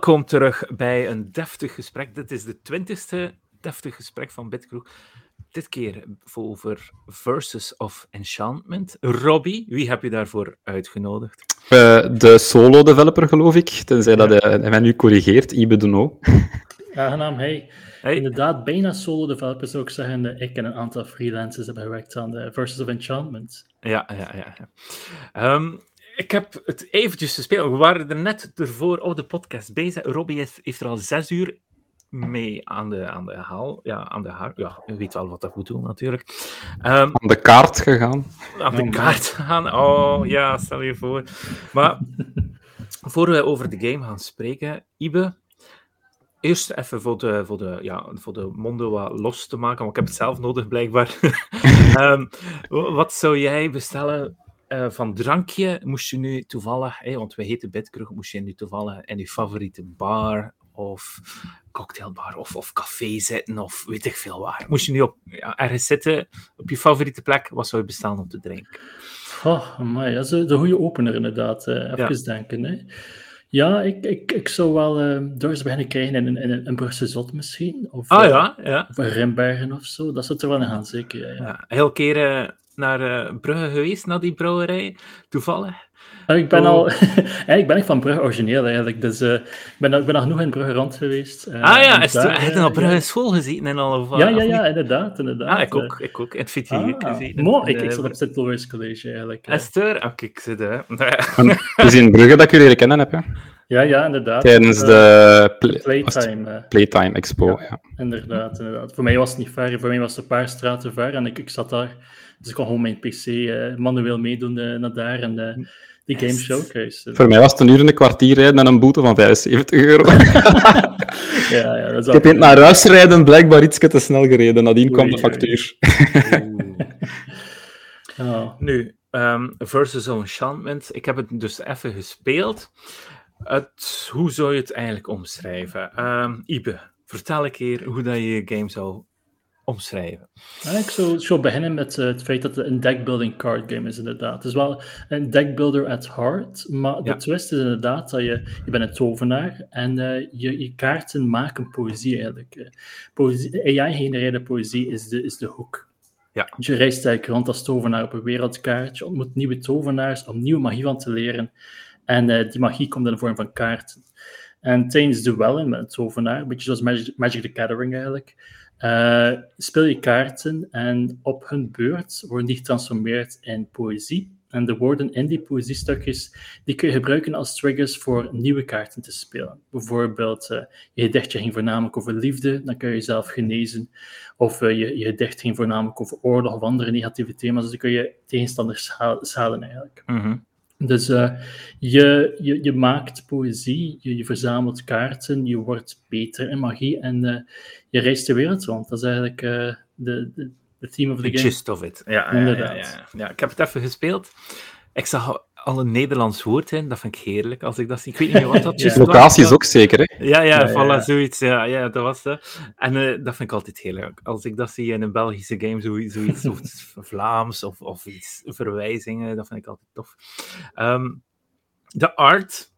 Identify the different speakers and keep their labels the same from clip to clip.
Speaker 1: welkom terug bij een deftig gesprek. Dit is de twintigste deftig gesprek van Bitkroeg. Dit keer over Versus of Enchantment. Robbie, wie heb je daarvoor uitgenodigd?
Speaker 2: Uh, de solo-developer, geloof ik. Tenzij ja. dat hij, mij nu corrigeert, Ibe Duno.
Speaker 3: Aangenaam, hey. hey. Inderdaad, bijna solo-developer zou ik zeggen. Ik en een aantal freelancers hebben gewerkt aan de Versus of Enchantment.
Speaker 1: Ja, ja, ja. ja. Um, ik heb het eventjes gespeeld. We waren er net ervoor op de podcast bezig. Robbie heeft, heeft er al zes uur mee aan de, aan de haal. Ja, aan de haar. Ja, je weet wel wat dat moet doen, natuurlijk.
Speaker 2: Um, aan de kaart gegaan.
Speaker 1: Aan de kaart gegaan. Oh, ja, stel je voor. Maar, voor we over de game gaan spreken, Ibe, eerst even voor de, voor de, ja, voor de monden wat los te maken, want ik heb het zelf nodig, blijkbaar. um, wat zou jij bestellen uh, van drankje? Moest je nu toevallig, hey, want we heten Bitkroeg, moest je nu toevallig in je favoriete bar of cocktailbar of, of café zitten of weet ik veel waar. Moest je nu op, ja, ergens zitten op je favoriete plek, wat zou je bestellen om te drinken?
Speaker 3: Oh, maar dat is de goede opener inderdaad. Uh, even ja. denken. Hè. Ja, ik, ik, ik zou wel uh, doors beginnen krijgen in, in, in een Brussel Zot misschien. Of,
Speaker 1: ah ja, ja.
Speaker 3: Of een Rimbergen of zo. Dat zou er wel in gaan, zeker. Ja,
Speaker 1: ja. heel keren naar uh, Brugge geweest, naar die brouwerij, toevallig.
Speaker 3: ik ben al, ik ben echt van Brugge origineel eigenlijk, dus uh, ik, ben, ik ben nog genoeg in Brugge rond geweest.
Speaker 1: Uh, ah ja, is daar, heb je al Brugge ja. school gezeten en al? Of,
Speaker 3: ja, ja, ja, inderdaad, inderdaad.
Speaker 1: Ah, ik ook, ik ook, in het VT ah, gezeten.
Speaker 3: Mo, ik, ik zat op St. Louis College eigenlijk.
Speaker 1: Is er? Ah, kijk, zit er.
Speaker 2: Het is in Brugge dat ik jullie leren kennen heb, ja?
Speaker 3: Ja, ja, inderdaad.
Speaker 2: Tijdens de
Speaker 3: play, Playtime,
Speaker 2: Playtime Expo, ja,
Speaker 3: ja. Inderdaad, inderdaad. Voor mij was het niet ver, voor mij was het een paar straten ver en ik, ik zat daar dus ik kon gewoon mijn PC uh, manueel meedoen uh, naar daar en uh, die game showcase.
Speaker 2: Voor mij was het een uur en een kwartier rijden en een boete van 75 euro.
Speaker 3: ja, ja, dat
Speaker 2: ik heb in naar huis rijden blijkbaar iets te snel gereden. Nadien kwam de factuur.
Speaker 1: oh. Nu, um, Versus Enchantment. Ik heb het dus even gespeeld. Het, hoe zou je het eigenlijk omschrijven? Um, Ibe, vertel een keer hoe dat je je game zou omschrijven?
Speaker 3: Ja, ik zou, zou beginnen met uh, het feit dat het een deckbuilding card game is, inderdaad. Het is wel een deckbuilder at heart, maar de twist is inderdaad dat je, je bent een tovenaar en uh, je, je kaarten maken poëzie eigenlijk. Uh, poëzie, AI-genereerde poëzie is de, is de hoek.
Speaker 1: Ja.
Speaker 3: Je reist eigenlijk rond als tovenaar op een wereldkaart, je ontmoet nieuwe tovenaars om nieuwe magie van te leren en die magie komt in de vorm van kaarten. En tijdens duellen met een tovenaar, een beetje zoals Magic, Magic the Gathering eigenlijk, uh, speel je kaarten en op hun beurt worden die getransformeerd in poëzie. En de woorden in die poëziestukjes die kun je gebruiken als triggers voor nieuwe kaarten te spelen. Bijvoorbeeld, uh, je gedichtje ging voornamelijk over liefde, dan kun je jezelf genezen. Of uh, je, je gedicht ging voornamelijk over oorlog of andere negatieve thema's. Dus dan kun je tegenstanders halen eigenlijk.
Speaker 1: Mm.
Speaker 3: Dus uh, je, je, je maakt poëzie, je, je, verzamelt kaarten, je wordt beter in magie en uh, je reist de wereld rond. Dat is eigenlijk de, de, de theme of the,
Speaker 1: the
Speaker 3: game.
Speaker 1: gist of it. Ja, Inderdaad. Ja, ja, ja, ik heb het even gespeeld. Ik zag al een Nederlands woord in, dat vind ik heerlijk als ik dat zie. Ik weet niet wat dat
Speaker 2: is. Locatie is ook zeker, hè?
Speaker 1: Ja, ja, ja, voilà, zoiets. Ja, ja, dat was het. En uh, dat vind ik altijd heerlijk. Als ik dat zie in een Belgische game, zoiets, zoiets of Vlaams of, of iets, verwijzingen, dat vind ik altijd tof. Um, de art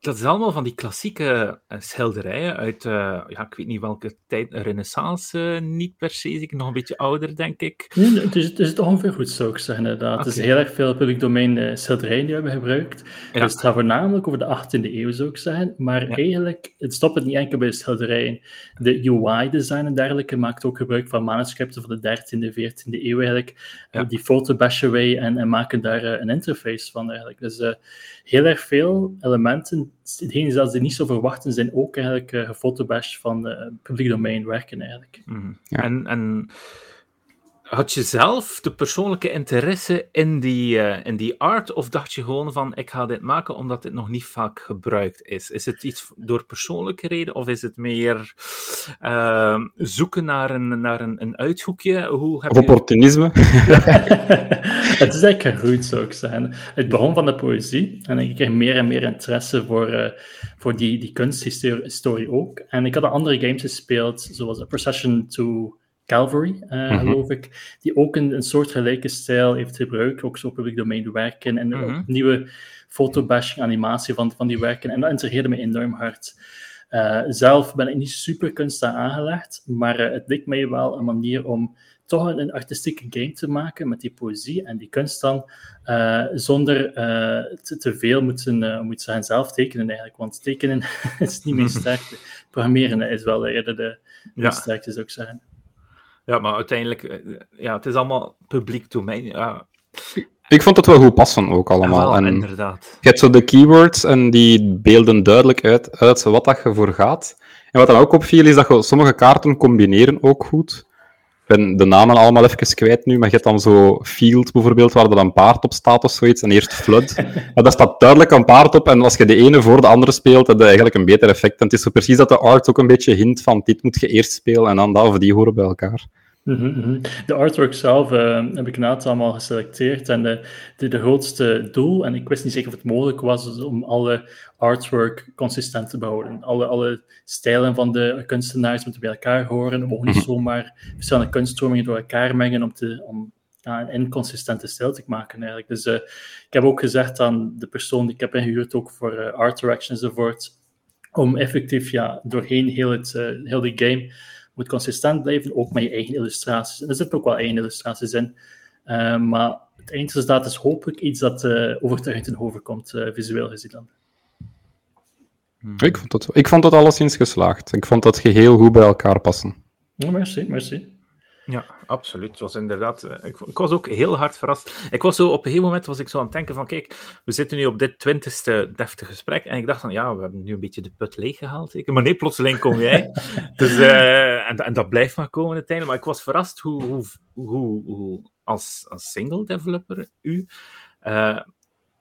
Speaker 1: dat is allemaal van die klassieke uh, schilderijen uit, uh, ja, ik weet niet welke tijd, renaissance uh, niet per se, ik nog een beetje ouder, denk ik.
Speaker 3: Nee, het, is, het is ongeveer goed, zou ik zeggen, inderdaad. Okay. Het is heel erg veel public domein schilderijen die we hebben gebruikt. Ja. Dus het gaat voornamelijk over de 18e eeuw, zou ik zeggen. Maar ja. eigenlijk, het stopt het niet enkel bij de schilderijen. De UI-design en dergelijke maakt ook gebruik van manuscripten van de 13e, 14e eeuw eigenlijk. Ja. Die fotobash away en, en maken daar een interface van eigenlijk. Dus heel erg veel elementen, degenen zelfs die niet zo verwachten, zijn ook eigenlijk uh, gefotobashed van uh, publiek domein werken eigenlijk.
Speaker 1: Mm. Ja. En, en had je zelf de persoonlijke interesse in die, uh, in die art, of dacht je gewoon van, ik ga dit maken omdat dit nog niet vaak gebruikt is? Is het iets door persoonlijke reden, of is het meer uh, zoeken naar een, naar een, een uithoekje? Hoe heb
Speaker 2: of opportunisme?
Speaker 3: het is eigenlijk goed, zou ik zeggen. Het begon van de poëzie, en ik kreeg meer en meer interesse voor, uh, voor die, die kunsthistorie ook. En ik had andere games gespeeld, zoals A Procession to Calvary, uh, geloof ik, die ook een, een soort gelijke stijl heeft gebruikt, ook zo public domein werken en mm nieuwe fotobashing animatie van, van die werken. En dat interesseerde me enorm hard. Uh, zelf ben ik niet super kunstenaar aangelegd, maar het leek mij wel een manier om toch een, artistieke game te maken met die poëzie en die kunst dan, uh, zonder te, te, veel moeten, moeten gaan zelf tekenen eigenlijk. Want tekenen is niet meer sterk. Programmeren is wel eerder de, de ja. sterkte, zou ik zeggen.
Speaker 1: Ja, maar uiteindelijk, ja, het is allemaal publiek domein. Ja.
Speaker 2: Ik vond het wel goed passen ook allemaal.
Speaker 1: Ja,
Speaker 2: en
Speaker 1: inderdaad.
Speaker 2: Je hebt zo de keywords en die beelden duidelijk uit, uit wat dat je voor gaat. En wat dan ook opviel, is dat je sommige kaarten combineren ook goed ben de namen allemaal even kwijt nu, maar je hebt dan zo Field bijvoorbeeld, waar er een paard op staat of zoiets, en eerst Flood. Maar daar staat duidelijk een paard op, en als je de ene voor de andere speelt, heb je eigenlijk een beter effect. En het is zo precies dat de art ook een beetje hint van dit moet je eerst spelen, en dan dat of die horen bij elkaar.
Speaker 3: Mhm, de artwork zelf uh, heb ik aantal allemaal geselecteerd. En de, de, de, grootste doel, en ik wist niet zeker of het mogelijk was, om alle artwork consistent te behouden. Alle, alle stijlen van de kunstenaars moeten bij elkaar horen. We mogen niet mhm. zomaar verschillende kunststromingen door elkaar mengen om, te, om ja, een inconsistente stijl te maken. Eigenlijk. Dus uh, ik heb ook gezegd aan de persoon die ik heb ingehuurd, ook voor uh, art direction enzovoort, om effectief ja, doorheen heel, het, heel die game moet consistent blijven, ook met je eigen illustraties. En er zitten ook wel eigen illustraties in. Uh, maar het eindresultaat is hopelijk iets dat uh, overtuigend in overkomt, uh, visueel gezien dan.
Speaker 2: Hmm. Ik, vond het, ik vond het alleszins geslaagd. Ik vond dat geheel goed bij elkaar passen.
Speaker 3: Oh, merci, merci.
Speaker 1: Ja, absoluut. Het was inderdaad, eh, ik, ik, was ook heel hard verrast. Ik was zo, op een gegeven moment was ik zo aan het denken van, kijk, we zitten nu op dit twintigste deftige gesprek, en ik dacht van, ja, we hebben nu een beetje de put leeggehaald, zeker. Maar nee, plotseling kom jij. dus, uh, en, en, dat blijft maar komen uiteindelijk. Maar ik was verrast hoe, hoe, hoe, hoe als, als single developer u uh,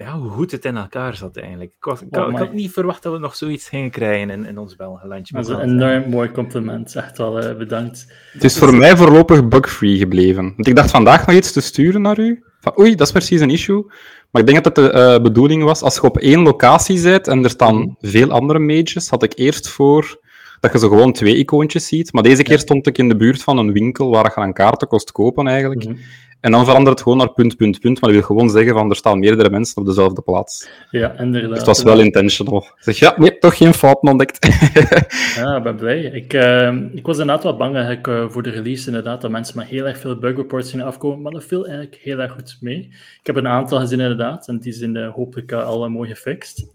Speaker 1: ja, hoe goed het in elkaar zat eigenlijk. Ik, was, ik, oh, ik, had niet verwacht dat we nog zoiets gingen krijgen in, in ons Belgenlandje.
Speaker 3: Dat is een enorm mooi compliment. Echt wel uh, bedankt.
Speaker 2: Het is voor mij voorlopig bug-free gebleven. Want ik dacht vandaag nog iets te sturen naar u. Van, oei, dat is precies een issue. Maar ik denk dat het de uh, bedoeling was, als je op één locatie zit en er staan mhm. veel andere mages, had ik eerst voor dat je zo gewoon twee icoontjes ziet. Maar deze keer stond ik in de buurt van een winkel waar je een kaarten kost kopen eigenlijk. Mm en dan verandert het gewoon naar punt, punt, punt. Maar dat wil gewoon zeggen van er staan meerdere mensen op dezelfde plaats.
Speaker 3: Ja, inderdaad. Dus
Speaker 2: het was wel intentional. Ik zeg, ja, nee, toch geen fouten ontdekt.
Speaker 3: ja, ik ben blij. Ik, uh, ik was inderdaad wat bang eigenlijk, uh, voor de release, inderdaad, dat mensen met heel erg veel bug reports gingen afkomen. Maar dat viel eigenlijk heel erg goed mee. Ik heb een aantal gezien, inderdaad. En die zijn uh, hopelijk al mooi gefixt.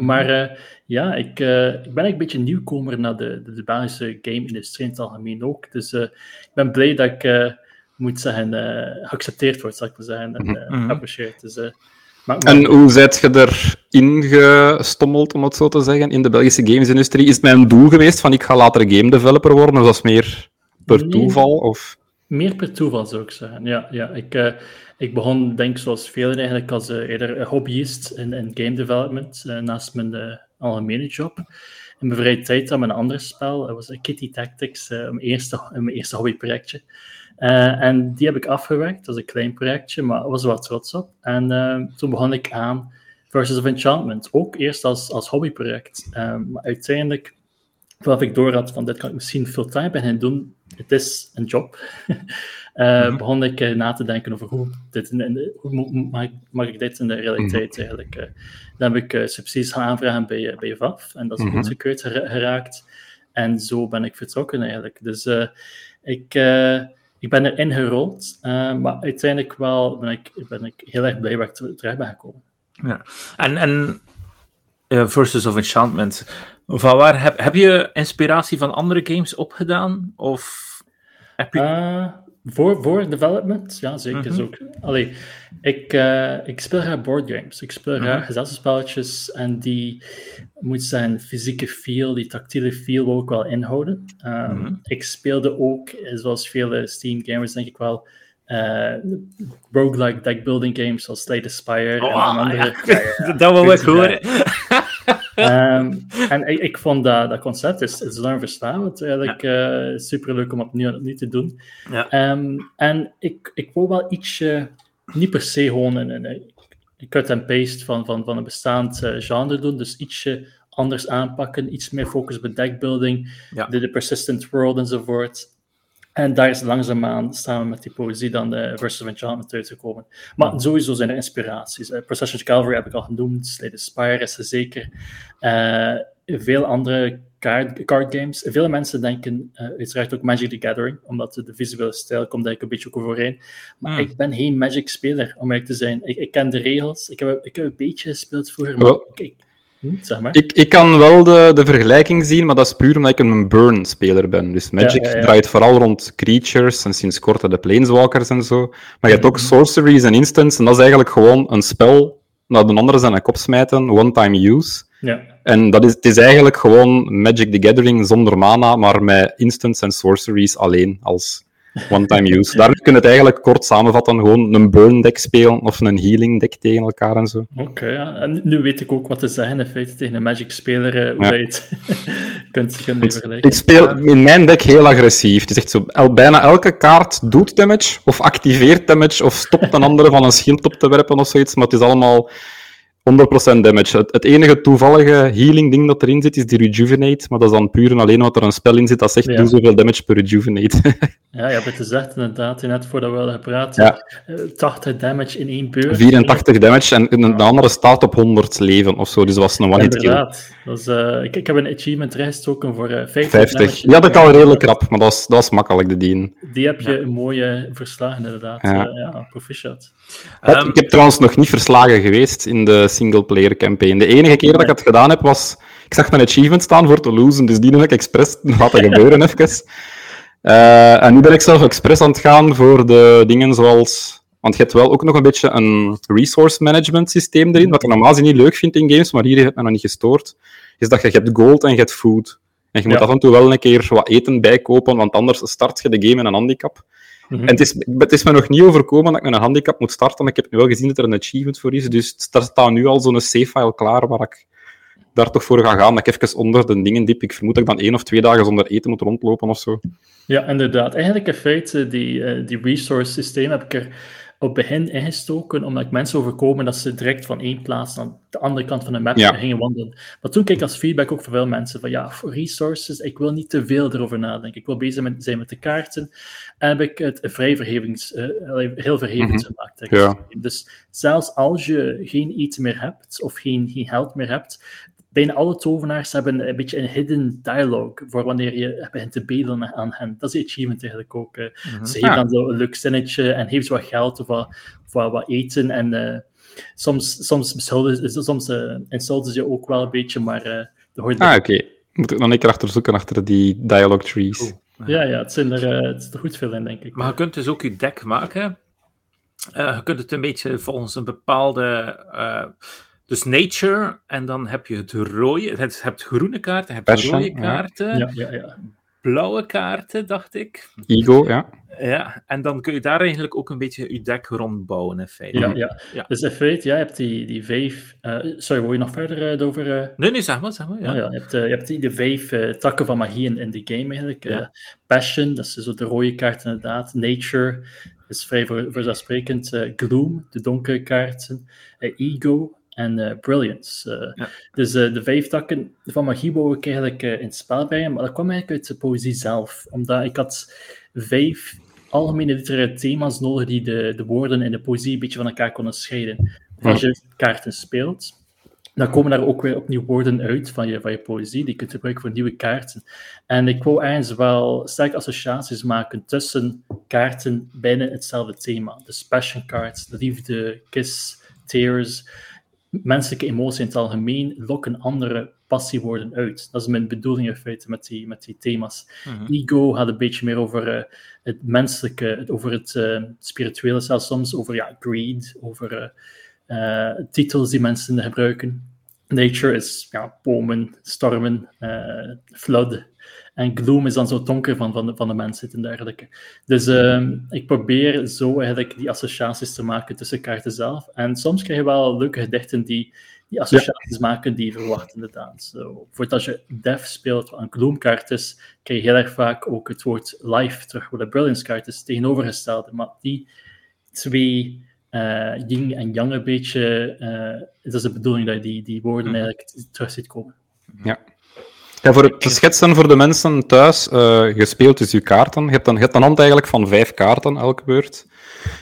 Speaker 3: maar ja, ik, ik ben eigenlijk een beetje nieuwkomer naar de, de, de Belgische game-industrie in het algemeen ook. Dus ik ben blij dat ik moet zijn, uh, geaccepteerd wordt, zal ik maar zeggen, en uh, geapprecieerd. Dus,
Speaker 2: maar, En hoe zijt je erin gestommeld, om het zo te zeggen, in de Belgische gamesindustrie? Is het mijn doel geweest van ik ga later game developer worden, of was dat meer per toeval? Of?
Speaker 3: Meer per toeval, zou ik zeggen. Ja, ja. Ik, ik begon, denk zoals velen eigenlijk, als eerder hobbyist in, in game development, naast mijn algemene job. In mijn vrije tijd dan mijn andere spel, dat was Kitty Tactics, mijn, eerste, mijn eerste hobbyprojectje. Uh, en die heb ik afgewerkt. Dat is een klein projectje, maar was er wel trots op. En uh, toen begon ik aan Versus of Enchantment. Ook eerst als, als hobbyproject. Uh, maar uiteindelijk, vanaf ik door had van dit kan ik misschien fulltime beginnen doen, het is een job. mm Begon ik na te denken over hoe, dit in, hoe mag, mag, ik dit in de realiteit mm eigenlijk. dan heb ik subsidies gaan aanvragen bij, bij VAF. En dat is mm -hmm. goedgekeurd geraakt. En zo ben ik vertrokken eigenlijk. Dus ik ik ben erin gerold, uh, maar uiteindelijk wel ben ik, ben ik heel erg blij waar ik terecht ben gekomen.
Speaker 1: Ja, en, en uh, Versus of Enchantment, van waar heb, heb je inspiratie van andere games opgedaan? Of heb je...
Speaker 3: Uh, voor, voor development? Ja, zeker. Mm -hmm. ook. Allee, ik, uh, ik speel graag boardgames. Ik speel graag mm -hmm. gezelschapsspelletjes en die moet zijn fysieke feel, die tactiele feel wil ik wel inhouden. Um, mm -hmm. Ik speelde ook, zoals vele Steam gamers denk ik wel, uh, roguelike deckbuilding games zoals Slay the Spire
Speaker 1: oh, en andere. Ja. Ja, dat wil ik horen.
Speaker 3: Um, en ik, ik, vond dat, dat concept is, is enorm verslavend. Eigenlijk ja. uh, super leuk om opnieuw en opnieuw te doen. Ja. Um, en ik, ik wil wel ietsje, niet per se gewoon een, een, een cut and paste van, van, van een bestaand uh, genre doen, dus ietsje anders aanpakken, iets meer focus op deckbuilding, ja. de, de persistent world enzovoort. En daar is langzaamaan samen met die poëzie dan de Verses of Enchantment uitgekomen. Maar sowieso zijn er inspiraties. Uh, Procession Calvary heb ik al genoemd, Slade Spire is er zeker. Uh, veel andere card, card, games. Veel mensen denken uh, uiteraard ook Magic the Gathering, omdat de visuele stijl komt ik een beetje ook overeen. Maar ik ben geen Magic-speler, om eerlijk te zijn. Ik, ik, ken de regels, ik heb, ik heb een beetje gespeeld vroeger, maar ik,
Speaker 2: Hm, ik, ik kan wel de, de vergelijking zien, maar dat is puur omdat ik een burn-speler ben. Dus Magic draait vooral rond creatures en sinds kort de planeswalkers en zo. Maar je hebt ook sorceries en instants, en dat is eigenlijk gewoon een spel naar de andere zijn kop smijten, one-time use.
Speaker 3: Ja.
Speaker 2: En dat is, het is eigenlijk gewoon Magic the Gathering zonder mana, maar met instants en sorceries alleen als One-time use. Daar kun je het eigenlijk kort samenvatten. Gewoon een burn deck spelen of een healing deck tegen elkaar en zo.
Speaker 3: Oké, ja. en nu weet ik ook wat te zeggen in feite tegen een Magic speler, uh, hoe ja. het kunt, kunt vergelijken.
Speaker 2: Ik speel in mijn deck heel agressief. Het is echt zo, bijna elke kaart doet damage, of activeert damage, of stopt een andere van een schild op te werpen of zoiets, maar het is allemaal 100% damage. Het, het, enige toevallige healing ding dat erin zit, is die Rejuvenate. Maar dat is dan puur en alleen wat er een spel in zit dat zegt, ja. doe zoveel damage per Rejuvenate.
Speaker 3: ja, je hebt het gezegd inderdaad, net voordat we hadden gepraat. Ja. 80 damage in één beurt.
Speaker 2: 84 damage en de andere staat op 100 leven of zo, dus dat was een one-hit kill.
Speaker 3: Inderdaad. Uh, ik, ik, heb een achievement rijstoken voor uh, 50,
Speaker 2: 50. Ja, dat kan redelijk krap, maar dat is, dat is makkelijk, de dien.
Speaker 3: Die heb je ja. mooi verslagen, inderdaad. Ja, uh, proficiat.
Speaker 2: Um, ik heb trouwens nog niet verslagen geweest in de single-player campaign. De enige keer dat ik het gedaan heb, was... Ik zag een achievement staan voor te losen, dus die heb ik expres laten gebeuren even. Uh, en nu ben ik zelf expres aan het gaan voor de dingen zoals... Want je hebt wel ook nog een beetje een resource management systeem erin, wat ik normaal niet leuk vind in games, maar hier heeft me nog niet gestoord. Is dat je, je hebt gold en je hebt food. En je moet ja. af en toe wel een keer wat eten bijkopen, want anders start je de game in een handicap. Mm-hmm. En het is, het is me nog niet overkomen dat ik met een handicap moet starten, maar ik heb nu wel gezien dat er een achievement voor is. Dus er staat nu al zo'n save-file klaar waar ik daar toch voor ga gaan. Dat ik even onder de dingen diep. Ik vermoed dat ik dan één of twee dagen zonder eten moet rondlopen of zo.
Speaker 3: Ja, inderdaad. Eigenlijk in feite, die, die resource systeem heb ik er op begin ingestoken, omdat ik mensen overkomen dat ze direct van één plaats naar de andere kant van de map ja. gingen wandelen. Maar toen kreeg ik als feedback ook van veel mensen van ja, resources, ik wil niet te veel erover nadenken. Ik wil bezig met, zijn met de kaarten. En heb ik het vrij verhevings, uh, heel verhevend mm -hmm. gemaakt.
Speaker 2: Ja.
Speaker 3: Dus zelfs als je geen eten meer hebt, of geen, geen geld meer hebt, bijna alle tovenaars hebben een beetje een hidden dialogue voor wanneer je begint te bedelen aan hen. Dat is die achievement eigenlijk ook. Uh. Mm-hmm. Ze geven dan zo een leuk zinnetje en geven ze wat geld of wat, of wat, wat eten. En uh, soms, soms, soms uh, insulten ze je ook wel een beetje, maar uh,
Speaker 2: hoort Ah, oké. Okay. Moet ik dan een keer achter zoeken achter die dialogue trees.
Speaker 3: Oh. Ja, ja, het, zijn er, het is er goed veel in, denk ik.
Speaker 1: Maar je kunt dus ook je deck maken. je kunt het een beetje volgens een bepaalde dus nature, en dan heb je het rode, je hebt groene kaarten, heb je rode kaarten,
Speaker 3: ja, ja, ja.
Speaker 1: blauwe kaarten, dacht ik.
Speaker 2: Ego, ja.
Speaker 1: Ja, en dan kun je daar eigenlijk ook een beetje je deck rondbouwen, in feite.
Speaker 3: Ja, ja. ja. dus in feite, ja, je hebt die, die vijf... Uh, sorry, wil je nog verder uh, over... Uh...
Speaker 1: Nee, nee, zeg maar, zeg maar. Ja.
Speaker 3: Oh, ja, je hebt, je hebt die, de vijf takken van magie in, in de game, eigenlijk. Ja. Passion, dat is zo de rode kaart inderdaad. Nature is vrij voor, voorzelfsprekend. gloom, de donkere kaarten. ego, en uh, Brilliance. Ja. Dus uh, de vijf takken van magie wou ik eigenlijk in het spel brengen, maar dat kwam eigenlijk uit de poëzie zelf. Omdat ik had vijf algemene literaire thema's nodig die de, de woorden in de poëzie een beetje van elkaar konden scheiden. Als je kaarten speelt, dan komen daar ook weer opnieuw woorden uit van je, van je poëzie, die je kunt gebruiken voor nieuwe kaarten. En ik wou eigenlijk wel sterke associaties maken tussen kaarten binnen hetzelfde thema. De passion cards, liefde, kiss, tears menselijke emotie in het algemeen lokken andere passiewoorden uit. Dat is mijn bedoeling in feite met die, met die thema's. Mm-hmm. Ego gaat een beetje meer over uh, het menselijke, over het uh, spirituele, zelfs soms over ja, greed, over uh, titels die mensen gebruiken. Nature is ja, bomen, stormen, flood. En gloom is dan zo donker van, van, de, van de mensheid en dergelijke. Dus uh, ik probeer zo eigenlijk die associaties te maken tussen kaarten zelf. En soms krijg je wel leuke gedichten die die associaties ja. maken die je verwacht, inderdaad. So, voordat als je Dev speelt, wat een gloomkaart is, krijg je heel erg vaak ook het woord life terug, wat een brilliance kaart is, tegenovergestelde. Maar die twee uh, yin en yang een beetje, uh, dat is de bedoeling dat je die, die woorden mhm. eigenlijk terug ziet komen.
Speaker 2: Ja. Ja, voor het te schetsen voor de mensen thuis, uh, je speelt dus je kaarten. Je hebt, een, je hebt een hand eigenlijk van vijf kaarten elke beurt.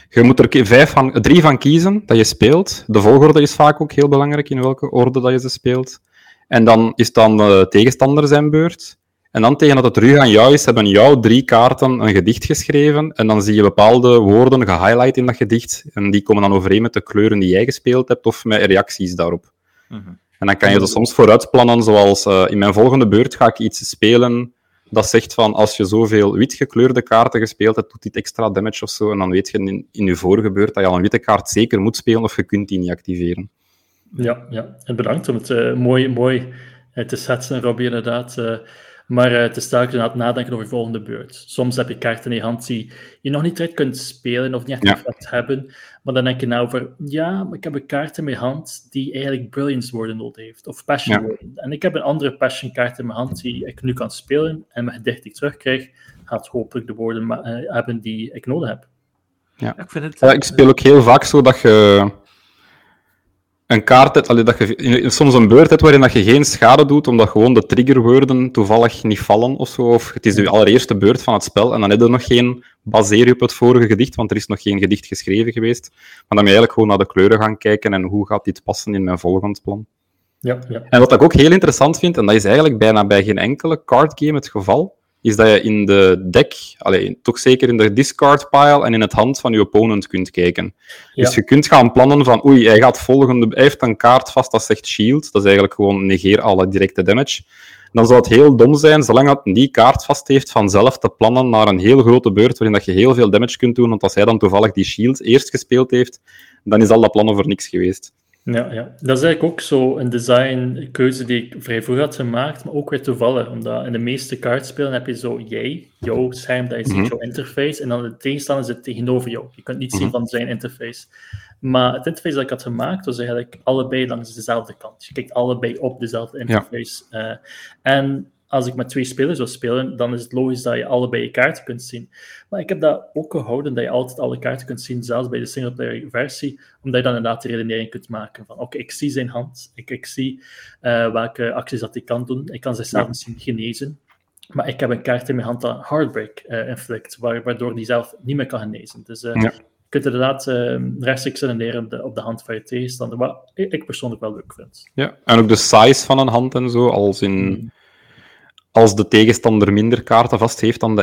Speaker 2: Je moet er vijf van, drie van kiezen dat je speelt. De volgorde is vaak ook heel belangrijk in welke orde dat je ze speelt. En dan is dan de tegenstander zijn beurt. En dan tegen dat het terug aan jou is, hebben jouw drie kaarten een gedicht geschreven. En dan zie je bepaalde woorden gehighlight in dat gedicht. En die komen dan overeen met de kleuren die jij gespeeld hebt of met reacties daarop. Mhm. En dan kan je er soms vooruit plannen, zoals uh, in mijn volgende beurt ga ik iets spelen dat zegt van als je zoveel wit gekleurde kaarten gespeeld hebt, doet dit extra damage of zo. En dan weet je in, in je vorige beurt dat je al een witte kaart zeker moet spelen of je kunt die niet activeren.
Speaker 3: Ja, ja. en bedankt om het uh, mooi, mooi uh, te zetten, Robbie, inderdaad. Uh, maar uh, het is telkens nadenken over de volgende beurt. Soms heb je kaarten in je hand die je nog niet direct kunt spelen of niet echt effect hebben. Maar dan denk je nou over, ja, maar ik heb een kaart in mijn hand die eigenlijk Brilliance worden nodig heeft. Of Passion ja. En ik heb een andere Passion kaart in mijn hand die ik nu kan spelen. En mijn gedicht die ik terugkrijg, gaat hopelijk de woorden uh, hebben die ik nodig heb.
Speaker 2: Ja. Ik, vind het, ja, ik speel ook heel vaak zo dat je een kaart hebt, allee, dat je soms een beurt hebt waarin dat je geen schade doet, omdat gewoon de triggerwoorden toevallig niet vallen of zo. Of het is de allereerste beurt van het spel en dan heb je nog geen baseer op het vorige gedicht, want er is nog geen gedicht geschreven geweest. Maar dan moet je eigenlijk gewoon naar de kleuren gaan kijken en hoe gaat dit passen in mijn volgend plan.
Speaker 3: Ja, ja.
Speaker 2: En wat ik ook heel interessant vind, en dat is eigenlijk bijna bij geen enkele card game het geval, is dat je in de deck, alleen, toch zeker in de discard pile en in het hand van je opponent kunt kijken. Dus je kunt gaan plannen van, oei, hij gaat volgende, hij heeft een kaart vast dat zegt shield, dat is eigenlijk gewoon negeer alle directe damage. Dan zou het heel dom zijn, zolang dat die kaart vast heeft, vanzelf te plannen naar een heel grote beurt waarin dat je heel veel damage kunt doen, want als hij dan toevallig die shield eerst gespeeld heeft, dan is al dat plannen voor niks geweest.
Speaker 3: Ja, ja, dat is eigenlijk ook zo een designkeuze die ik vrij vroeg had gemaakt, maar ook weer toevallig. Omdat in de meeste kaartspelen heb je zo jij, jouw scherm, dat is mm jouw interface, en dan de tegenstander zit tegenover jou. Je kunt niet zien mhm. van zijn interface. Maar het interface dat ik had gemaakt, was eigenlijk allebei langs dezelfde kant. Je kijkt allebei op dezelfde interface. Ja. Uh, en als ik met twee spelers wil spelen, dan is het logisch dat je allebei je kaarten kunt zien. Maar ik heb dat ook gehouden, dat je altijd alle kaarten kunt zien, zelfs bij de singleplayer versie, omdat je dan inderdaad de redenering kunt maken van oké, ik zie zijn hand, ik, ik zie uh, welke acties dat hij kan doen, ik kan zichzelf misschien genezen, maar ik heb een kaart in mijn hand dat Heartbreak uh, inflict, waardoor die zelf niet meer kan genezen. Dus uh, ja. je kunt inderdaad rechtstreeks redeneren op de, op de hand van je tegenstander, wat ik persoonlijk wel leuk vind.
Speaker 2: Ja, en ook de size van een hand en zo, als in... Hmm als de tegenstander minder kaarten vast heeft dan de...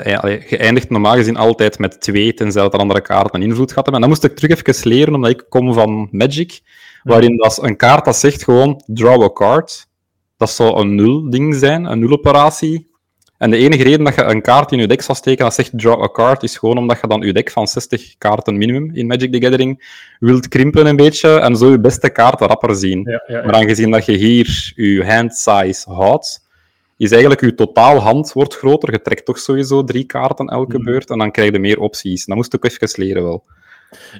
Speaker 2: Eindigt normaal gezien altijd met twee, tenzij dat er andere kaarten een invloed gaat hebben. En dan moest ik terug even leren, omdat ik kom van Magic, waarin dat een kaart dat zegt gewoon draw a card. Dat zou een nul-ding zijn, een nul-operatie. En de enige reden dat je een kaart in je deck zou steken dat zegt draw a card, is gewoon omdat je dan je deck van 60 kaarten minimum in Magic the Gathering wilt krimpen een beetje en zo je beste kaarten rapper zien. Ja, ja, ja. Maar aangezien dat je hier je hand size houdt, is eigenlijk je totaal hand wordt groter. Je trekt toch sowieso drie kaarten elke mm. beurt en dan krijg je meer opties. Dat moest ik ook even leren wel.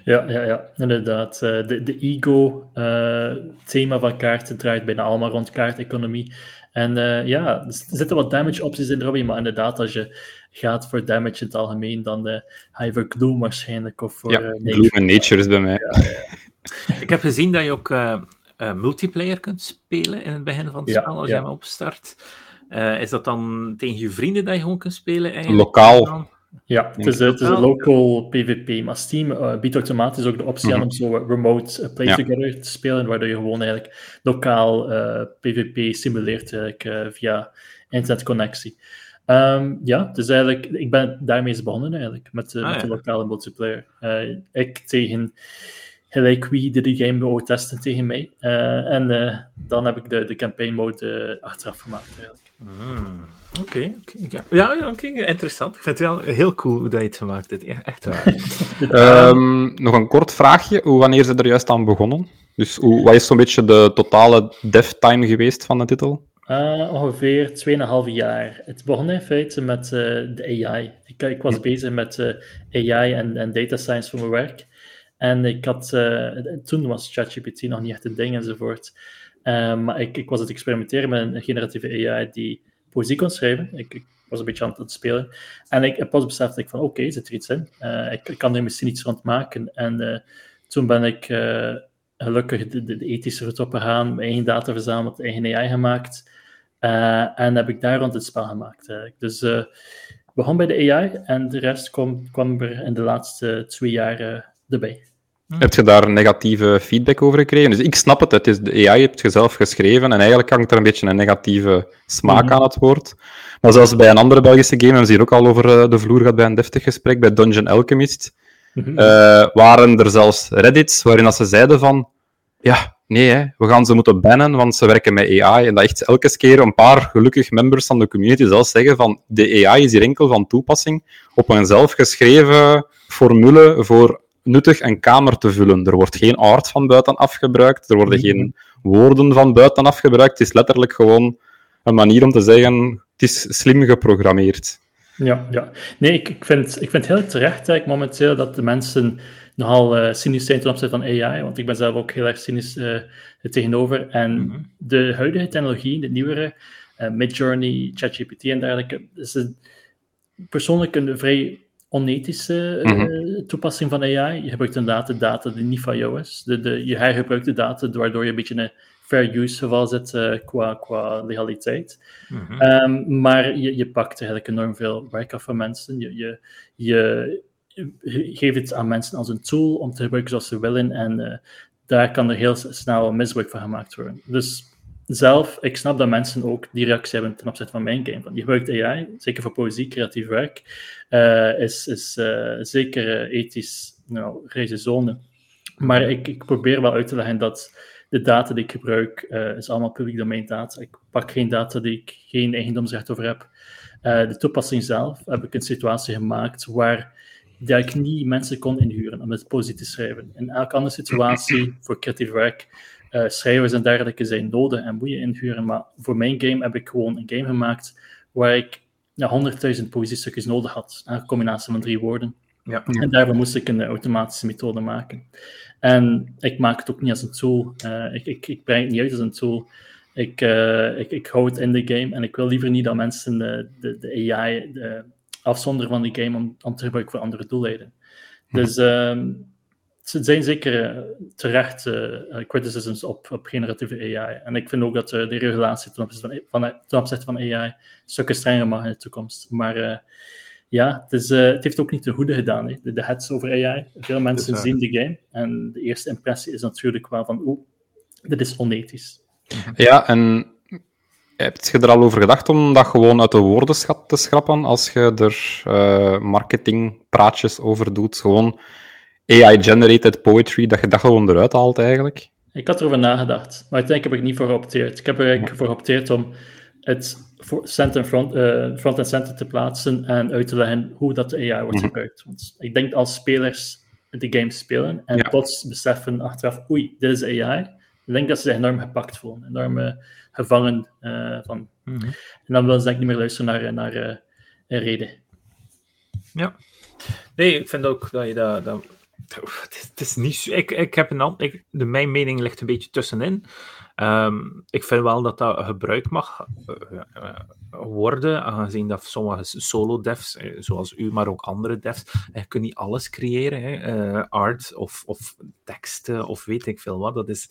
Speaker 3: Ja, ja, ja inderdaad. Eh, de, de ego-thema eh, van kaarten draait bijna allemaal rond kaarteconomie. En uh, ja, er zitten wat damage opties in, Robbie, maar inderdaad, als je gaat voor damage in het algemeen, dan uh, ga je voor Gloom waarschijnlijk. Of voor,
Speaker 2: ja, uh, Gloom en Nature is bij mij. Ja,
Speaker 1: ja. Ik heb gezien dat je ook multiplayer kunt spelen in het begin van het spel, als je hem opstart. Uh, is dat dan tegen je vrienden dat je gewoon kunt spelen? Eigenlijk?
Speaker 2: Lokaal.
Speaker 3: Ja, het is, het is een local PvP, maar Steam uh, biedt automatisch ook de optie aan mhm. om zo remote uh, play together te spelen, waardoor je gewoon eigenlijk lokaal PvP simuleert eigenlijk, via internetconnectie. Um, ja, dus eigenlijk, ik ben daarmee begonnen eigenlijk, met, ah, met de lokale multiplayer. ik tegen gelijk wie die game wou testen tegen mij. en dan heb ik de, de campaign mode achteraf gemaakt eigenlijk.
Speaker 1: Hmm. Oké, ja, ja oké, interessant. Ik vind het wel heel cool hoe dat je het gemaakt hebt. echt waar.
Speaker 2: um, nog een kort vraagje. Hoe, wanneer ze er juist aan begonnen? Dus hoe, wat is zo'n beetje de totale dev time geweest van de titel?
Speaker 3: Uh, ongeveer 2,5 jaar. Het begon in feite met uh, de AI. Ik, ik was bezig met uh, AI en, en, data science voor mijn werk. En ik had, toen was ChatGPT nog niet echt een ding enzovoort. Ehm, maar ik, ik was het experimenteren met een generatieve AI die poëzie kon schrijven. Ik, ik was een beetje aan het spelen. En ik pas beseft ik van, oké, okay, zit er iets in? Uh, ik, ik, kan er misschien iets rond maken. En uh, toen ben ik gelukkig de, ethische route opgegaan, mijn eigen data verzameld, eigen AI gemaakt. En heb ik daar rond het spel gemaakt. Dus uh, begon bij de AI en de rest kwam, kwam er in de laatste twee jaar erbij.
Speaker 2: Hm. Heb je daar negatieve feedback over gekregen? Dus ik snap het, het is de AI heb je zelf geschreven en eigenlijk hangt er een beetje een negatieve smaak mm aan het woord. Maar zoals bij een andere Belgische game, hebben ze hier ook al over de vloer gehad bij een deftig gesprek, bij Dungeon Alchemist, mm waren er zelfs reddits waarin ze zeiden van ja, nee, hè, we gaan ze moeten bannen, want ze werken met AI. En dat echt elke keer een paar gelukkig members van de community zelfs zeggen van de AI is hier enkel van toepassing op een zelfgeschreven formule voor nuttig en kamer te vullen. Er wordt geen art van buitenaf gebruikt, er worden geen woorden van buitenaf gebruikt. Het is letterlijk gewoon een manier om te zeggen, het is slim geprogrammeerd.
Speaker 3: Ja, ja. Nee, ik, ik, vind, ik vind heel terecht eigenlijk, momenteel dat de mensen nogal uh, cynisch zijn ten opzichte van AI, want ik ben zelf ook heel erg cynisch uh, tegenover. En mhm. de huidige technologie, de nieuwere, uh, Midjourney, ChatGPT en dergelijke, is persoonlijk een vrij onethische mhm. toepassing van AI. Je gebruikt inderdaad data die niet van jou is. De, de, je hergebruikt de data, waardoor je een beetje een fair use geval zit qua, qua legaliteit. Mhm. Ehm, maar je, je pakt eigenlijk enorm veel werk af van mensen. Je, je, je geef het aan mensen als een tool om te gebruiken zoals ze willen. En uh, daar kan er heel snel misbruik van gemaakt worden. Dus zelf, ik snap dat mensen ook die reactie hebben ten opzichte van mijn game. Want je gebruikt AI, zeker voor poëzie, creatief werk, uh, is, is uh, zeker ethisch nou, reizen zone. Maar ik, ik probeer wel uit te leggen dat de data die ik gebruik, is allemaal publiek domein data. Ik pak geen data die ik geen eigendomsrecht over heb. de toepassing zelf heb ik een situatie gemaakt waar dat ik niet mensen kon inhuren om het positief te schrijven. In elke andere situatie, voor creatief werk, uh, schrijvers en dergelijke zijn nodig en moet je inhuren. Maar voor mijn game heb ik gewoon een game gemaakt waar ik ja, 100.000 poëziestukjes nodig had. Een combinatie van drie woorden. Ja. En daarvoor moest ik een automatische methode maken. En ik maak het ook niet als een tool. Uh, ik, ik, ik breng het niet uit als een tool. Ik, uh, ik, ik hou het in de game en ik wil liever niet dat mensen de, de, de AI, de, afzonderen van die game om, om te gebruiken voor andere doeleinden. Hm. Dus uh, het zijn zeker uh, terecht uh, criticisms op, op generatieve AI. En ik vind ook dat uh, de regulatie ten opzichte van, van, ten opzichte van AI stukken strenger mag in de toekomst. Maar ja, het, is, het heeft ook niet de goede gedaan, hè. de, de heads over AI. Veel mensen zien de game en de eerste impressie is natuurlijk wel van oeh, dit is onethisch.
Speaker 2: Ja, en heb je er al over gedacht om dat gewoon uit de woordenschat te schrappen als je er uh, marketingpraatjes over doet? Gewoon AI-generated poetry, dat je dat gewoon eruit haalt eigenlijk?
Speaker 3: Ik had erover nagedacht, maar uiteindelijk heb ik niet voor geopteerd. Ik heb er eigenlijk voor geopteerd om het center front, uh, front en center te plaatsen en uit te leggen hoe dat de AI wordt mhm. gebruikt. Want ik denk als spelers de game spelen en ja. plots beseffen achteraf, oei, dit is AI, ik denk dat ze zich enorm gepakt voelen, enorm gevangen uh, van. Mm -hmm. En dan willen ze niet meer luisteren naar, naar uh, reden.
Speaker 1: Ja. Nee, ik vind ook dat je dat... dat het, is, niet... Ik, ik heb een... Ik, de, mijn mening ligt een beetje tussenin. Um, ik vind wel dat dat gebruikt mag uh, worden, aangezien dat sommige solo-devs, zoals u, maar ook andere devs, je niet alles creëren. Hè. art of, of teksten of weet ik veel wat. Dat is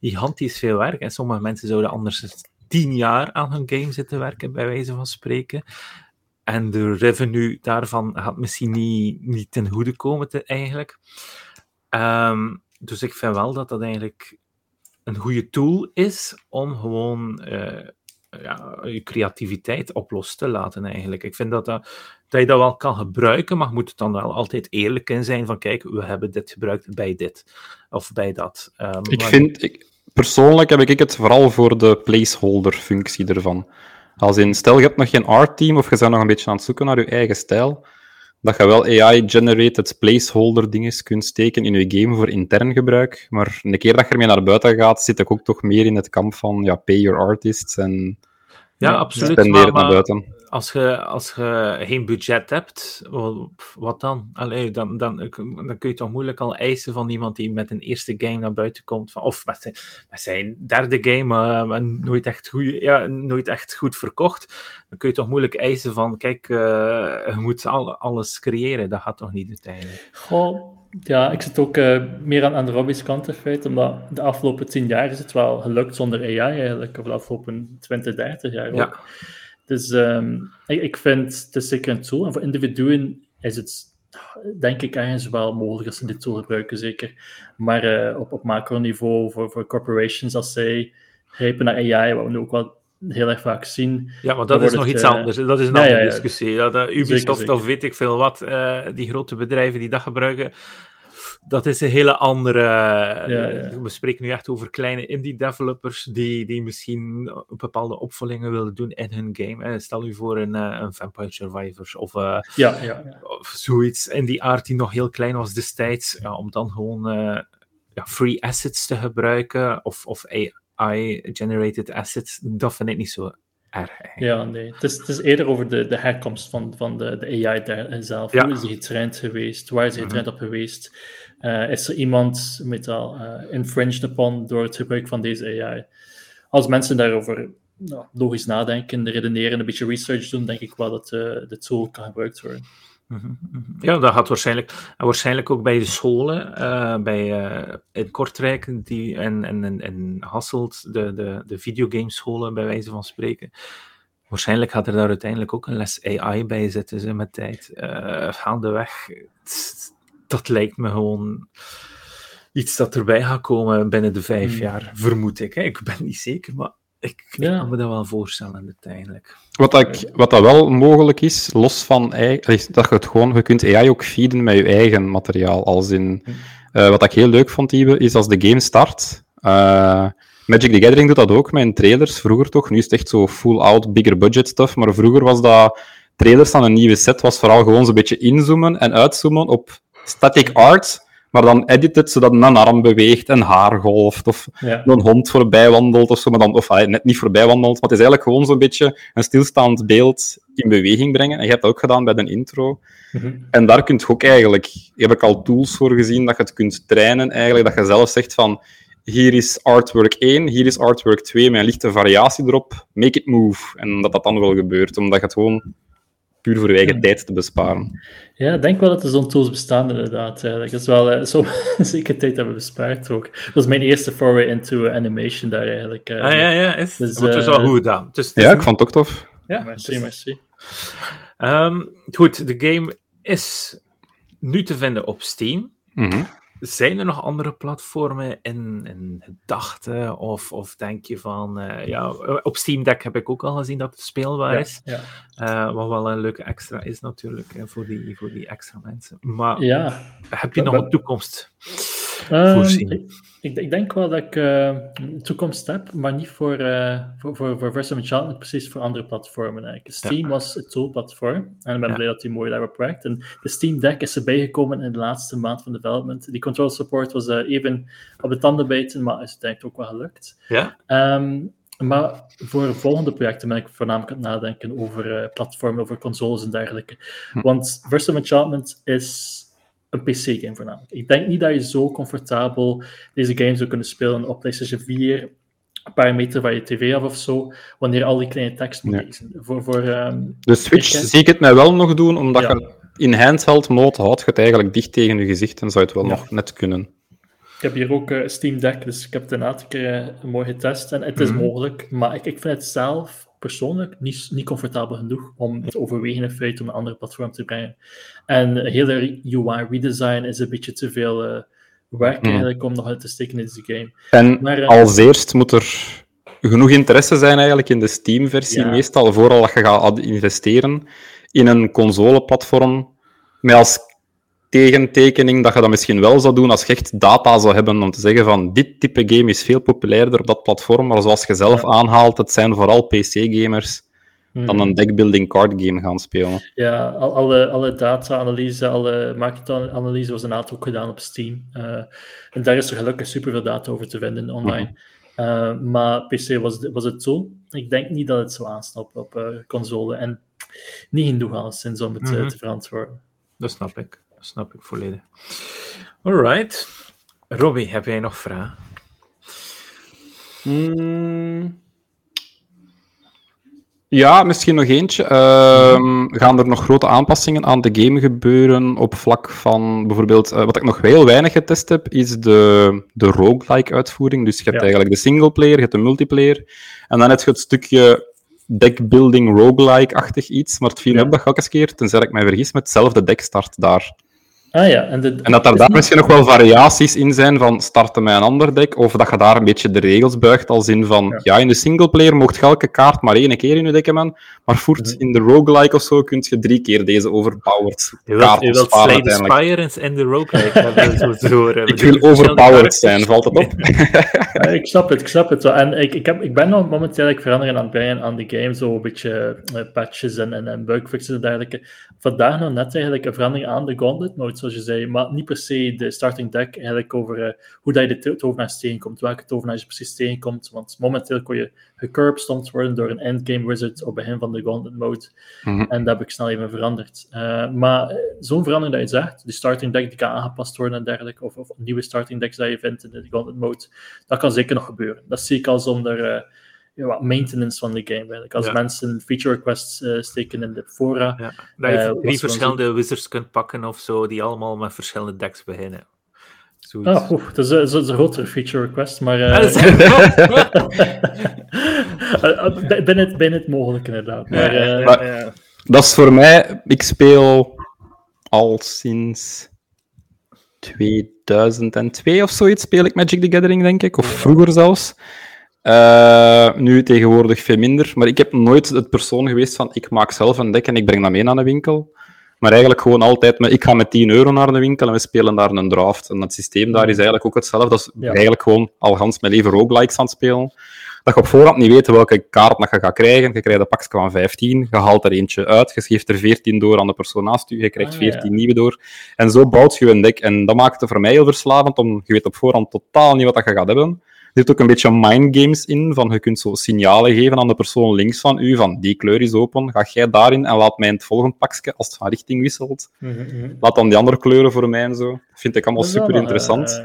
Speaker 1: gigantisch veel werk. En sommige mensen zouden anders tien jaar aan hun game zitten werken, bij wijze van spreken. En de revenue daarvan gaat misschien niet, niet ten goede komen, te, eigenlijk. Um, dus ik vind wel dat dat eigenlijk een goede tool is om gewoon uh, ja, je creativiteit op los te laten eigenlijk. Ik vind dat, dat, dat je dat wel kan gebruiken, maar moet het dan wel altijd eerlijk in zijn van kijk, we hebben dit gebruikt bij dit of bij dat.
Speaker 2: Um, ik vind, ik, persoonlijk heb ik het vooral voor de placeholder-functie ervan. Als in, stel je hebt nog geen art-team of je bent nog een beetje aan het zoeken naar je eigen stijl, dat je wel AI-generated placeholder dingen kunt steken in je game voor intern gebruik. Maar een keer dat je ermee naar buiten gaat, zit ik ook toch meer in het kamp van ja, pay your artists en
Speaker 1: ja, absoluut. Maar, maar, buiten als je, als je geen budget hebt, wat dan? Allee, dan, dan? Dan kun je toch moeilijk al eisen van iemand die met een eerste game naar buiten komt. Van, of met zijn, met zijn derde game, uh, nooit, echt goed, ja, nooit echt goed verkocht. Dan kun je toch moeilijk eisen van, kijk, uh, je moet al, alles creëren. Dat gaat toch niet uiteindelijk?
Speaker 3: Goh, Ja, ik zit ook uh, meer aan, aan de Robbie's kant in feite, omdat de afgelopen tien jaar is het wel gelukt zonder AI eigenlijk, of de afgelopen 20, 30 jaar ook. Ja. Dus um, ik, ik, vind het is zeker een tool. En voor individuen is het, denk ik, ergens wel mogelijk als ze dit tool gebruiken, zeker. Maar uh, op, op macroniveau, voor, voor corporations, als zij grijpen naar AI, wat we nu ook wel heel erg vaak zien.
Speaker 1: Ja, maar dat is nog iets uh, anders. Dat is een andere discussie. Ja, dat Ubisoft of weet ik veel wat, uh, die grote bedrijven die dat gebruiken, dat is een hele andere. Ja, We spreken nu echt over kleine indie-developers die, die misschien bepaalde opvullingen willen doen in hun game. Stel u voor een, een Vampire Survivors of, uh,
Speaker 3: ja, ja,
Speaker 1: of zoiets in die aard die nog heel klein was destijds, om dan gewoon free assets te gebruiken of, of AI-generated assets, dat vind ik niet zo erg.
Speaker 3: Ja, nee. Het is, het is eerder over de, de herkomst van, van de, de AI daar zelf. Hoe is die getraind geweest? Waar is die getraind op geweest? Uh, is er iemand met al uh, infringed upon door het gebruik van deze AI? Als mensen daarover nou, logisch nadenken, redeneren, een beetje research doen, denk ik wel dat uh, de tool kan gebruikt worden.
Speaker 1: Mhm, mhm. Ja, dat gaat waarschijnlijk, waarschijnlijk ook bij de scholen, uh, bij, uh, in Kortrijk die, en, en, en Hasselt, de, de, de videogamescholen bij wijze van spreken. Waarschijnlijk gaat er daar uiteindelijk ook een les AI bij zitten ze, met tijd. Uh, gaandeweg, dat lijkt me gewoon iets dat erbij gaat komen binnen de vijf hmm. jaar, vermoed ik. Hè. Ik ben niet zeker, maar ik, ja. kan me dat wel voorstellen uiteindelijk.
Speaker 2: Wat, ik, wat dat wel mogelijk is, los van dat je het gewoon, je kunt AI ook feeden met je eigen materiaal. Als in, uh, wat ik heel leuk vond, Ibe, is als de game start. Uh, Magic the Gathering doet dat ook met trailers, vroeger toch. Nu is het echt zo full-out, bigger budget stuff. Maar vroeger was dat trailers van een nieuwe set, was vooral gewoon zo'n beetje inzoomen en uitzoomen op static art maar dan edit het zodat een arm beweegt, een haar golft, of een hond voorbij wandelt, of zo, maar dan, of net niet voorbij wandelt, maar het is eigenlijk gewoon zo'n beetje een stilstaand beeld in beweging brengen. En je hebt dat ook gedaan bij de intro. Mhm. En daar kun je ook eigenlijk, heb ik al tools voor gezien, dat je het kunt trainen, eigenlijk, dat je zelf zegt van, hier is artwork 1, hier is artwork 2, met een lichte variatie erop, make it move. En dat dat dan wel gebeurt, omdat je het gewoon puur voor je eigen tijd te besparen.
Speaker 3: Ja, ik denk wel dat er zo'n tools bestaan inderdaad. Dat is wel uh, zo zeker tijd hebben bespaard ook. Dat was mijn eerste foray into animation daar eigenlijk.
Speaker 1: Uh, ah ja, ja, is, dus, het is wel goed gedaan. Dus,
Speaker 2: ja, ik vond het ook tof.
Speaker 3: Ja, merci, merci.
Speaker 1: Um, goed, de game is nu te vinden op Steam.
Speaker 2: Mm -hmm.
Speaker 1: Zijn er nog andere platformen in, in gedachten? Of, of denk je van, uh, ja, op Steam Deck heb ik ook al gezien dat het speelbaar is.
Speaker 3: Ja.
Speaker 1: Uh, wat wel een leuke extra is natuurlijk, hè, voor, die, voor die extra mensen. Maar
Speaker 3: ja.
Speaker 1: heb je nog een toekomst um, voorzien?
Speaker 3: Ik, ik, denk wel dat ik uh, toekomst heb, maar niet voor, uh, voor, voor, voor Enchantment, precies voor andere platformen. Eigenlijk. Steam was het toolplatform en ik ben blij dat die mooi daarop werkt. En de Steam Deck is erbij gekomen in de laatste maand van development. Die control support was uh, even op de tanden bijten, maar is uiteindelijk ook wel gelukt.
Speaker 1: Ja?
Speaker 3: Um, maar voor volgende projecten ben ik voornamelijk aan het nadenken over platformen, over consoles en dergelijke. Hm. Want Versus Enchantment is een PC-game voornamelijk. Ik denk niet dat je zo comfortabel deze game zou kunnen spelen op PlayStation 4, een paar meter van je tv af of zo, wanneer al die kleine tekst moet lezen. Voor, voor, um,
Speaker 2: de Switch zie ik het mij wel nog doen, omdat je in handheld mode houdt je het eigenlijk dicht tegen je gezicht en zou het wel nog net kunnen.
Speaker 3: Ik heb hier ook uh, Steam Deck, dus ik heb het een aantal keer uh, mooi getest en het is mhm. mogelijk, maar ik, ik vind het zelf persoonlijk niet, niet comfortabel genoeg om te overwegen in feite om een andere platform te brengen. En hele UI-redesign is een beetje te veel uh, werk mm. eigenlijk om nog uit te steken in deze game.
Speaker 2: En maar, uh, als eerst moet er genoeg interesse zijn eigenlijk in de Steam-versie, ja. meestal vooral dat je gaat investeren in een console-platform met als tegentekening dat je dat misschien wel zou doen als je echt data zou hebben om te zeggen van dit type game is veel populairder op dat platform, maar zoals je zelf aanhaalt, het zijn vooral PC-gamers dan hmm. een deckbuilding card game gaan spelen.
Speaker 3: Ja, alle, alle data-analyse, alle market-analyse was een aantal ook gedaan op Steam. Uh, en daar is er gelukkig superveel data over te vinden online. Uh, maar PC was, was het zo. Ik denk niet dat het zo aansnapt op uh, console. En niet genoeg alleszins om het mm -hmm. te verantwoorden.
Speaker 1: Dat snap ik snap ik volledig. Alright. Robbie, heb jij nog vragen?
Speaker 2: Mm. Ja, misschien nog eentje. Ehm, gaan er nog grote aanpassingen aan de game gebeuren op vlak van bijvoorbeeld... eh, wat ik nog heel weinig getest heb, is de, de roguelike uitvoering. Dus je hebt
Speaker 3: Ja.
Speaker 2: eigenlijk de singleplayer, je hebt de multiplayer. En dan heb je het stukje deckbuilding roguelike-achtig iets. Maar het viel me
Speaker 3: Ja.
Speaker 2: op dat elke keer, tenzij ik mij vergis, met hetzelfde deck start daar.
Speaker 3: Ah ja, en, de,
Speaker 2: En dat er daar
Speaker 3: niet-
Speaker 2: misschien nog wel variaties in zijn van starten met een ander deck, of dat je daar een beetje de regels buigt, als in van, ja,
Speaker 3: Ja.
Speaker 2: in de singleplayer mocht je elke kaart maar één keer in je deck hebben, maar voert
Speaker 3: Mhm.
Speaker 2: in de roguelike of zo kun je drie keer deze overpowered
Speaker 1: Je
Speaker 2: kaart
Speaker 1: wilt, je wilt Slay the
Speaker 2: uiteindelijk.
Speaker 1: Spire in de roguelike zo.
Speaker 2: Ik wil overpowered zijn, valt het op?
Speaker 3: Ja, ik snap het, ik snap het wel. En ik, ik, heb, ik ben nog momenteel eigenlijk veranderen aan het brengen aan de game, zo een beetje eh, patches en, en, en bugfixes en dergelijke. Vandaag nog net eigenlijk een verandering aan de gauntlet mode, zoals je zei, maar niet per se de starting deck, eigenlijk over eh, hoe dat je de to- tovenaars tegenkomt, welke tovenaars je precies tegenkomt, want momenteel kon je gecurbstompt worden door een endgame wizard op begin van de gauntlet mode,
Speaker 2: Mhm.
Speaker 3: en dat heb ik snel even veranderd. Eh, maar eh, zo'n verandering dat je zegt, de starting deck die kan aangepast worden en dergelijke, of, of nieuwe starting decks dat je vindt in de gauntlet mode, dat kan zeker nog gebeuren. Dat zie ik al zonder eh, ja, wat maintenance van de game. Eigenlijk. Als
Speaker 1: Ja.
Speaker 3: mensen feature requests eh, steken in de fora.
Speaker 1: Ja, dat je
Speaker 3: Eh,
Speaker 1: drie verschillende wizards kunt pakken of zo, die allemaal met verschillende decks beginnen. Zoiets.
Speaker 3: Ah, dat, is, dat is een grotere feature request, maar
Speaker 1: Ja, dat is-
Speaker 3: eh, binnen, het, binnen het mogelijk inderdaad. Maar, eh.
Speaker 2: Dat is voor mij, ik speel al sinds 2002 of zoiets speel ik Magic the Gathering, denk ik, of vroeger zelfs. Eh, nu tegenwoordig veel minder, maar ik heb nooit het persoon geweest van ik maak zelf een deck en ik breng dat mee naar de winkel. Maar eigenlijk gewoon altijd met ik ga met 10 euro naar de winkel en we spelen daar een draft. En het systeem daar is eigenlijk ook hetzelfde. Dat is
Speaker 3: Ja.
Speaker 2: eigenlijk gewoon al gans mijn leven roguelikes aan het spelen. Dat je op voorhand niet weet welke kaart dat je gaat krijgen. Je krijgt een pakje van 15, je haalt er eentje uit, je geeft er 14 door aan de persoon naast je, je krijgt
Speaker 3: Ah,
Speaker 2: 14
Speaker 3: ja.
Speaker 2: nieuwe door. En zo bouwt je een deck. En dat maakt het voor mij heel verslavend, om je weet op voorhand totaal niet wat dat je gaat hebben. Er zit ook een beetje mind games in, van je kunt zo signalen geven aan de persoon links van u, van die kleur is open, ga jij daarin en laat mij in het volgende pakje, als het van richting wisselt,
Speaker 3: mhm, mhm.
Speaker 2: laat dan die andere kleuren voor mij en zo. Dat vind ik allemaal super interessant.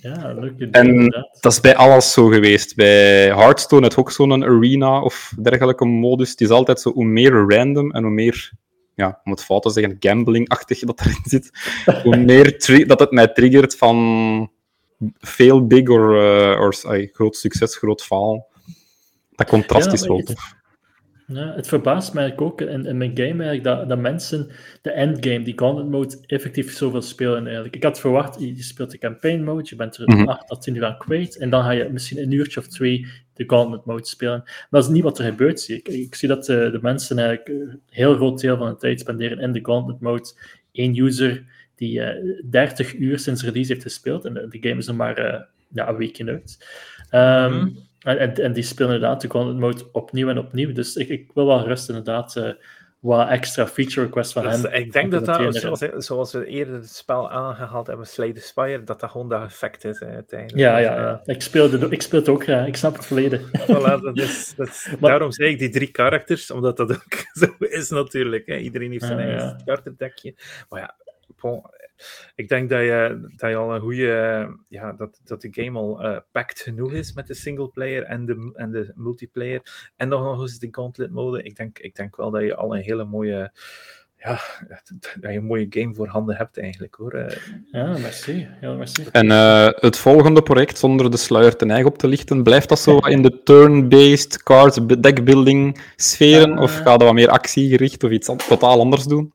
Speaker 3: eh, ja, leuk idee,
Speaker 2: En
Speaker 3: inderdaad.
Speaker 2: dat is bij alles zo geweest. Bij Hearthstone het ook zo'n arena of dergelijke modus. Het is altijd zo, hoe meer random en hoe meer, ja, om het fout te zeggen, gambling-achtig dat erin zit, hoe meer dat het mij triggert van veel big or, eh, or ay, groot succes, groot faal. Dat contrast
Speaker 3: Ja,
Speaker 2: is wel tof.
Speaker 3: Ja, het verbaast mij ook in, in mijn game eigenlijk dat, dat mensen de endgame, die gauntlet mode, effectief zoveel spelen eigenlijk. Ik had verwacht, je speelt de campaign mode, je bent er
Speaker 2: Mhm.
Speaker 3: 8 tot 10 uur aan kwijt, en dan ga je misschien een uurtje of twee de gauntlet mode spelen. Maar dat is niet wat er gebeurt, zie ik. Ik zie dat de, de mensen eigenlijk een heel groot deel van de tijd spenderen in de gauntlet mode. Eén user die eh 30 uur sinds release heeft gespeeld, en de, de game is nog maar eh, ja, een weekje uit. Ehm,
Speaker 1: Mhm.
Speaker 3: en, en, en die spelen inderdaad de gauntlet mode opnieuw en opnieuw. Dus ik, ik wil wel rust inderdaad eh, wat extra feature requests van
Speaker 1: is-
Speaker 3: hen.
Speaker 1: ik denk dat dat, zoals, zoals we eerder het spel aangehaald hebben, Slay the Spire, dat dat gewoon dat effect is uiteindelijk.
Speaker 3: Ja, ja, ja. Ik speel het, ik speel het ook graag. Ik snap het volledig.
Speaker 1: Voilà, dat is, dat is-
Speaker 3: Maar-
Speaker 1: daarom zei ik die drie karakters, omdat dat ook zo is natuurlijk. Hè. Iedereen heeft zijn
Speaker 3: Ja,
Speaker 1: eigen
Speaker 3: ja.
Speaker 1: Maar ja, ik denk dat je, dat je al een goede... Ja, dat, dat de game al eh packed genoeg is met de singleplayer en de, en de multiplayer. En nog, nog eens de gauntlet mode. Ik denk, ik denk wel dat je al een hele mooie... Ja, dat je een mooie game voor handen hebt eigenlijk, hoor. Eh,
Speaker 3: Ja, merci. Heel merci.
Speaker 2: En eh, het volgende project, zonder de sluier ten eigen op te lichten, blijft dat zo in de turn-based cards deckbuilding sferen? Of gaat dat wat meer actiegericht of iets totaal anders doen?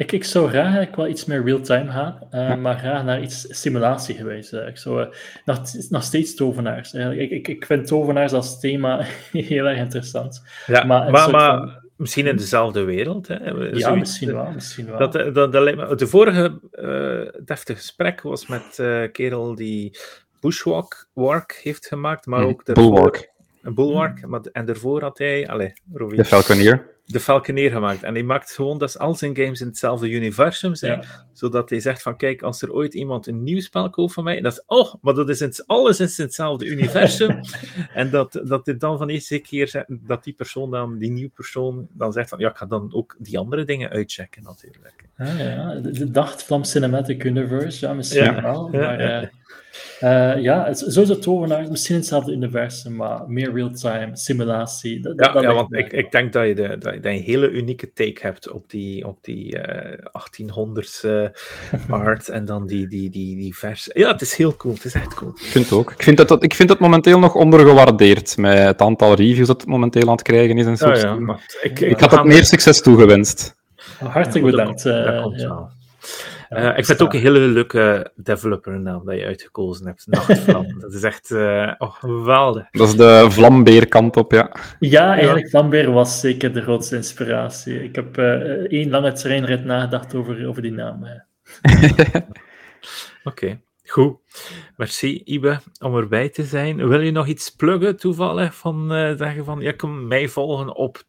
Speaker 3: Ik, ik zou graag eigenlijk wel iets meer real-time gaan, eh, maar graag naar iets simulatiegewijs. eh. Ik zou eh, nog, nog steeds tovenaars. eigenlijk. Ik, ik, ik vind tovenaars als thema heel erg interessant.
Speaker 1: ja,
Speaker 3: Maar
Speaker 1: maar,
Speaker 3: een
Speaker 1: maar,
Speaker 3: soort van-
Speaker 1: misschien in dezelfde wereld. Hè.
Speaker 3: Ja,
Speaker 1: Zoiets,
Speaker 3: misschien wel. Misschien wel.
Speaker 1: Dat, dat, de vorige eh deftige gesprek was met eh kerel die Bushwalk Walk heeft gemaakt, maar ook daarvoor-
Speaker 2: Bulwark,
Speaker 1: Een Bulwark. Maar, en daarvoor had hij allez, Robbie,
Speaker 2: de Falconeer.
Speaker 1: De Falconeer gemaakt. En hij maakt gewoon dat al zijn games in hetzelfde universum zijn,
Speaker 3: Ja.
Speaker 1: zodat hij zegt van kijk, als er ooit iemand een nieuw spel koopt van mij, dat is, oh, maar dat is in, alles is in hetzelfde universum. en dat, dat dit dan van eerste keer zegt, dat die persoon dan, die nieuwe persoon, dan zegt van ja, ik ga dan ook die andere dingen uitchecken natuurlijk.
Speaker 3: Ah, ja, de, de Dachtvlam Cinematic Universe, ja, misschien
Speaker 1: Ja,
Speaker 3: wel. maar
Speaker 1: ja.
Speaker 3: Eh, Uh, ja, het is sowieso tovenaar, misschien hetzelfde universum, maar meer real-time, simulatie. Dat,
Speaker 1: ja,
Speaker 3: dat
Speaker 1: ja want ik, ik denk dat je, de, dat je een hele unieke take hebt op die, op die uh, 1800s uh, art en dan die, die, die, die vers. Ja, het is heel cool, het is echt cool.
Speaker 2: Ik vind het ook. Ik vind het, dat, ik vind het momenteel nog ondergewaardeerd met het aantal reviews dat het momenteel aan het krijgen is. En zo.
Speaker 1: Ja, ja, maar ik,
Speaker 2: ik, ik had het meer succes toegewenst.
Speaker 3: Hartelijk bedankt.
Speaker 1: Dat, dat komt wel. Uh, ik vind het ook een hele leuke developer-naam dat je uitgekozen hebt. Nachtvlam. dat is echt uh, oh, geweldig.
Speaker 2: Dat is de Vlambeer-kant op, ja.
Speaker 3: Ja, eigenlijk Vlambeer was zeker de grootste inspiratie. Ik heb uh, één lange treinrit nagedacht over, over die naam.
Speaker 1: Oké, okay. goed. Merci, Ibe, om erbij te zijn. Wil je nog iets pluggen, toevallig, van zeggen van, je kan mij volgen op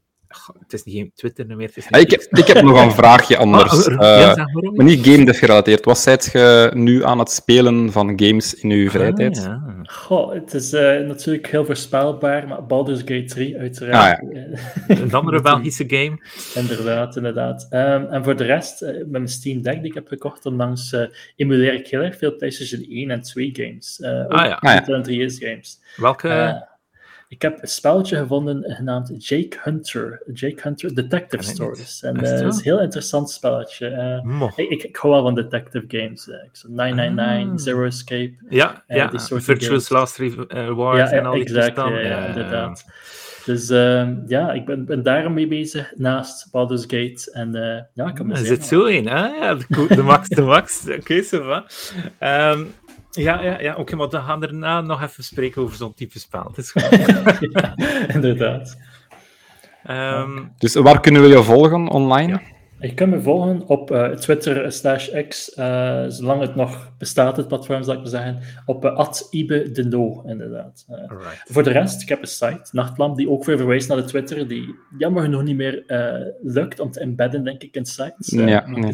Speaker 1: het is niet Twitter meer. Het is niet
Speaker 2: ik, heb, ik heb nog een vraagje anders. Uh, ja, maar niet game gerelateerd. Wat zijt je nu aan het spelen van games in uw vrije tijd?
Speaker 3: Ah, ja. Goh, het is uh, natuurlijk heel voorspelbaar, maar Baldur's Gate 3 uiteraard.
Speaker 2: Ah, ja.
Speaker 1: een andere Belgische game.
Speaker 3: Inderdaad, inderdaad. Um, en voor de rest, uh, met mijn Steam Deck die ik heb gekocht, onlangs emuleer ik heel erg veel PlayStation 1 en 2 games.
Speaker 1: ah ja. Ah,
Speaker 3: ja. 3 games.
Speaker 1: Welke?
Speaker 3: Ik heb een spelletje gevonden genaamd Jake Hunter. Jake Hunter Detective Stories. En het uh, is een heel interessant spelletje. Uh, ik, ik, ik, hou wel van detective games. Uh, 999, ah. Zero Escape.
Speaker 1: Ja, ja. Virtuous Last Reward
Speaker 3: ja,
Speaker 1: en al die
Speaker 3: exact, ja, ja, inderdaad. Dus uh, ja, ik ben, ben daar mee bezig, naast Baldur's Gate. En ja, ik heb
Speaker 1: Er zit zo in, hè? Ja, de, de max, de max. Oké, okay, zo so um, ja, ja, ja oké, okay, maar dan gaan we daarna nog even spreken over zo'n type spel. Het is goed.
Speaker 3: ja, inderdaad.
Speaker 1: Um,
Speaker 2: dus waar kunnen we je volgen online? Ja.
Speaker 3: Je kunt me volgen op uh, Twitter slash X, uh, zolang het nog bestaat, het platform, zal ik maar zeggen, op uh, Ibe de No, inderdaad. Voor de rest, ik heb een site, Nachtlamp, die ook weer verwijst naar de Twitter, die jammer genoeg niet meer lukt om te embedden, denk ik, in sites.
Speaker 2: ja, nee.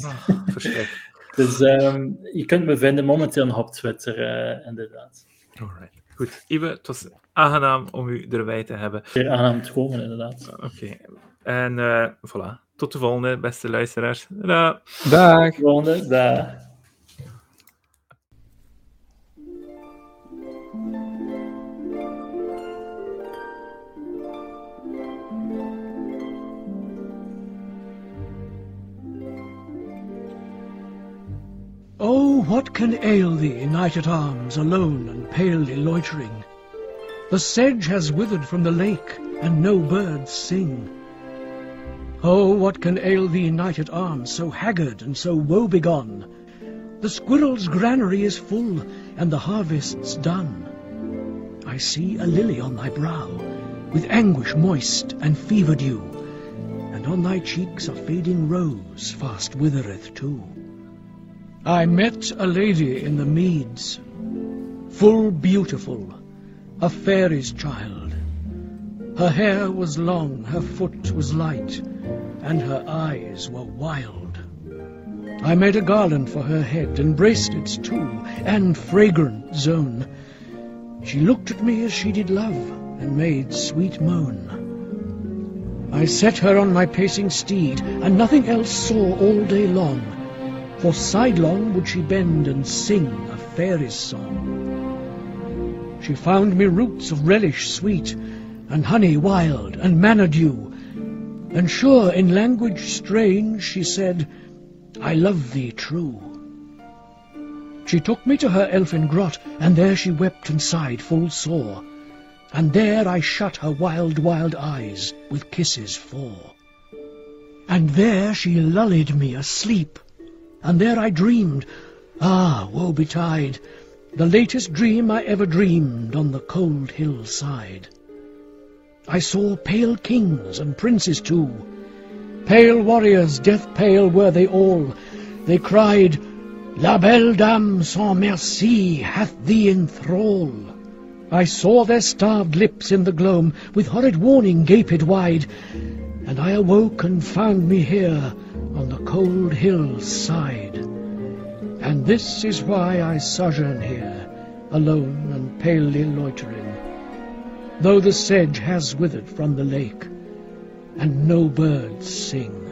Speaker 3: Dus um, je kunt me vinden momenteel nog op Twitter, uh, inderdaad.
Speaker 1: Alright. Goed. Ibe, het was aangenaam om u erbij te hebben.
Speaker 3: Zeer aangenaam te komen, inderdaad.
Speaker 1: Oké. Okay. En uh, voilà. Tot de volgende, beste luisteraars. Dag.
Speaker 2: Dag.
Speaker 3: Tot de volgende. Dag.
Speaker 4: Oh, what can ail thee, knight at arms, alone and palely loitering? The sedge has withered from the lake, and no birds sing. Oh, what can ail thee, knight at arms, so haggard and so woe-begone? The squirrel's granary is full, and the harvest's done. I see a lily on thy brow, with anguish moist and fever dew, and on thy cheeks a fading rose fast withereth too. I met a lady in the meads, full beautiful, a fairy's child. Her hair was long, her foot was light, and her eyes were wild. I made a garland for her head, and bracelets too, and fragrant zone. She looked at me as she did love, and made sweet moan. I set her on my pacing steed, and nothing else saw all day long for sidelong would she bend and sing a fairy's song. She found me roots of relish sweet, and honey wild, and manna dew, and sure in language strange she said, I love thee true. She took me to her elfin grot, and there she wept and sighed full sore, and there I shut her wild, wild eyes with kisses four. And there she lulled me asleep, and there I dreamed, ah, woe betide, the latest dream I ever dreamed on the cold hillside. I saw pale kings and princes too, pale warriors, death pale were they all. They cried, La belle dame sans merci hath thee in thrall. I saw their starved lips in the gloam, with horrid warning gaped wide, and I awoke and found me here on the cold hill's side. And this is why I sojourn here, alone and palely loitering, though the sedge has withered from the lake, and no birds sing.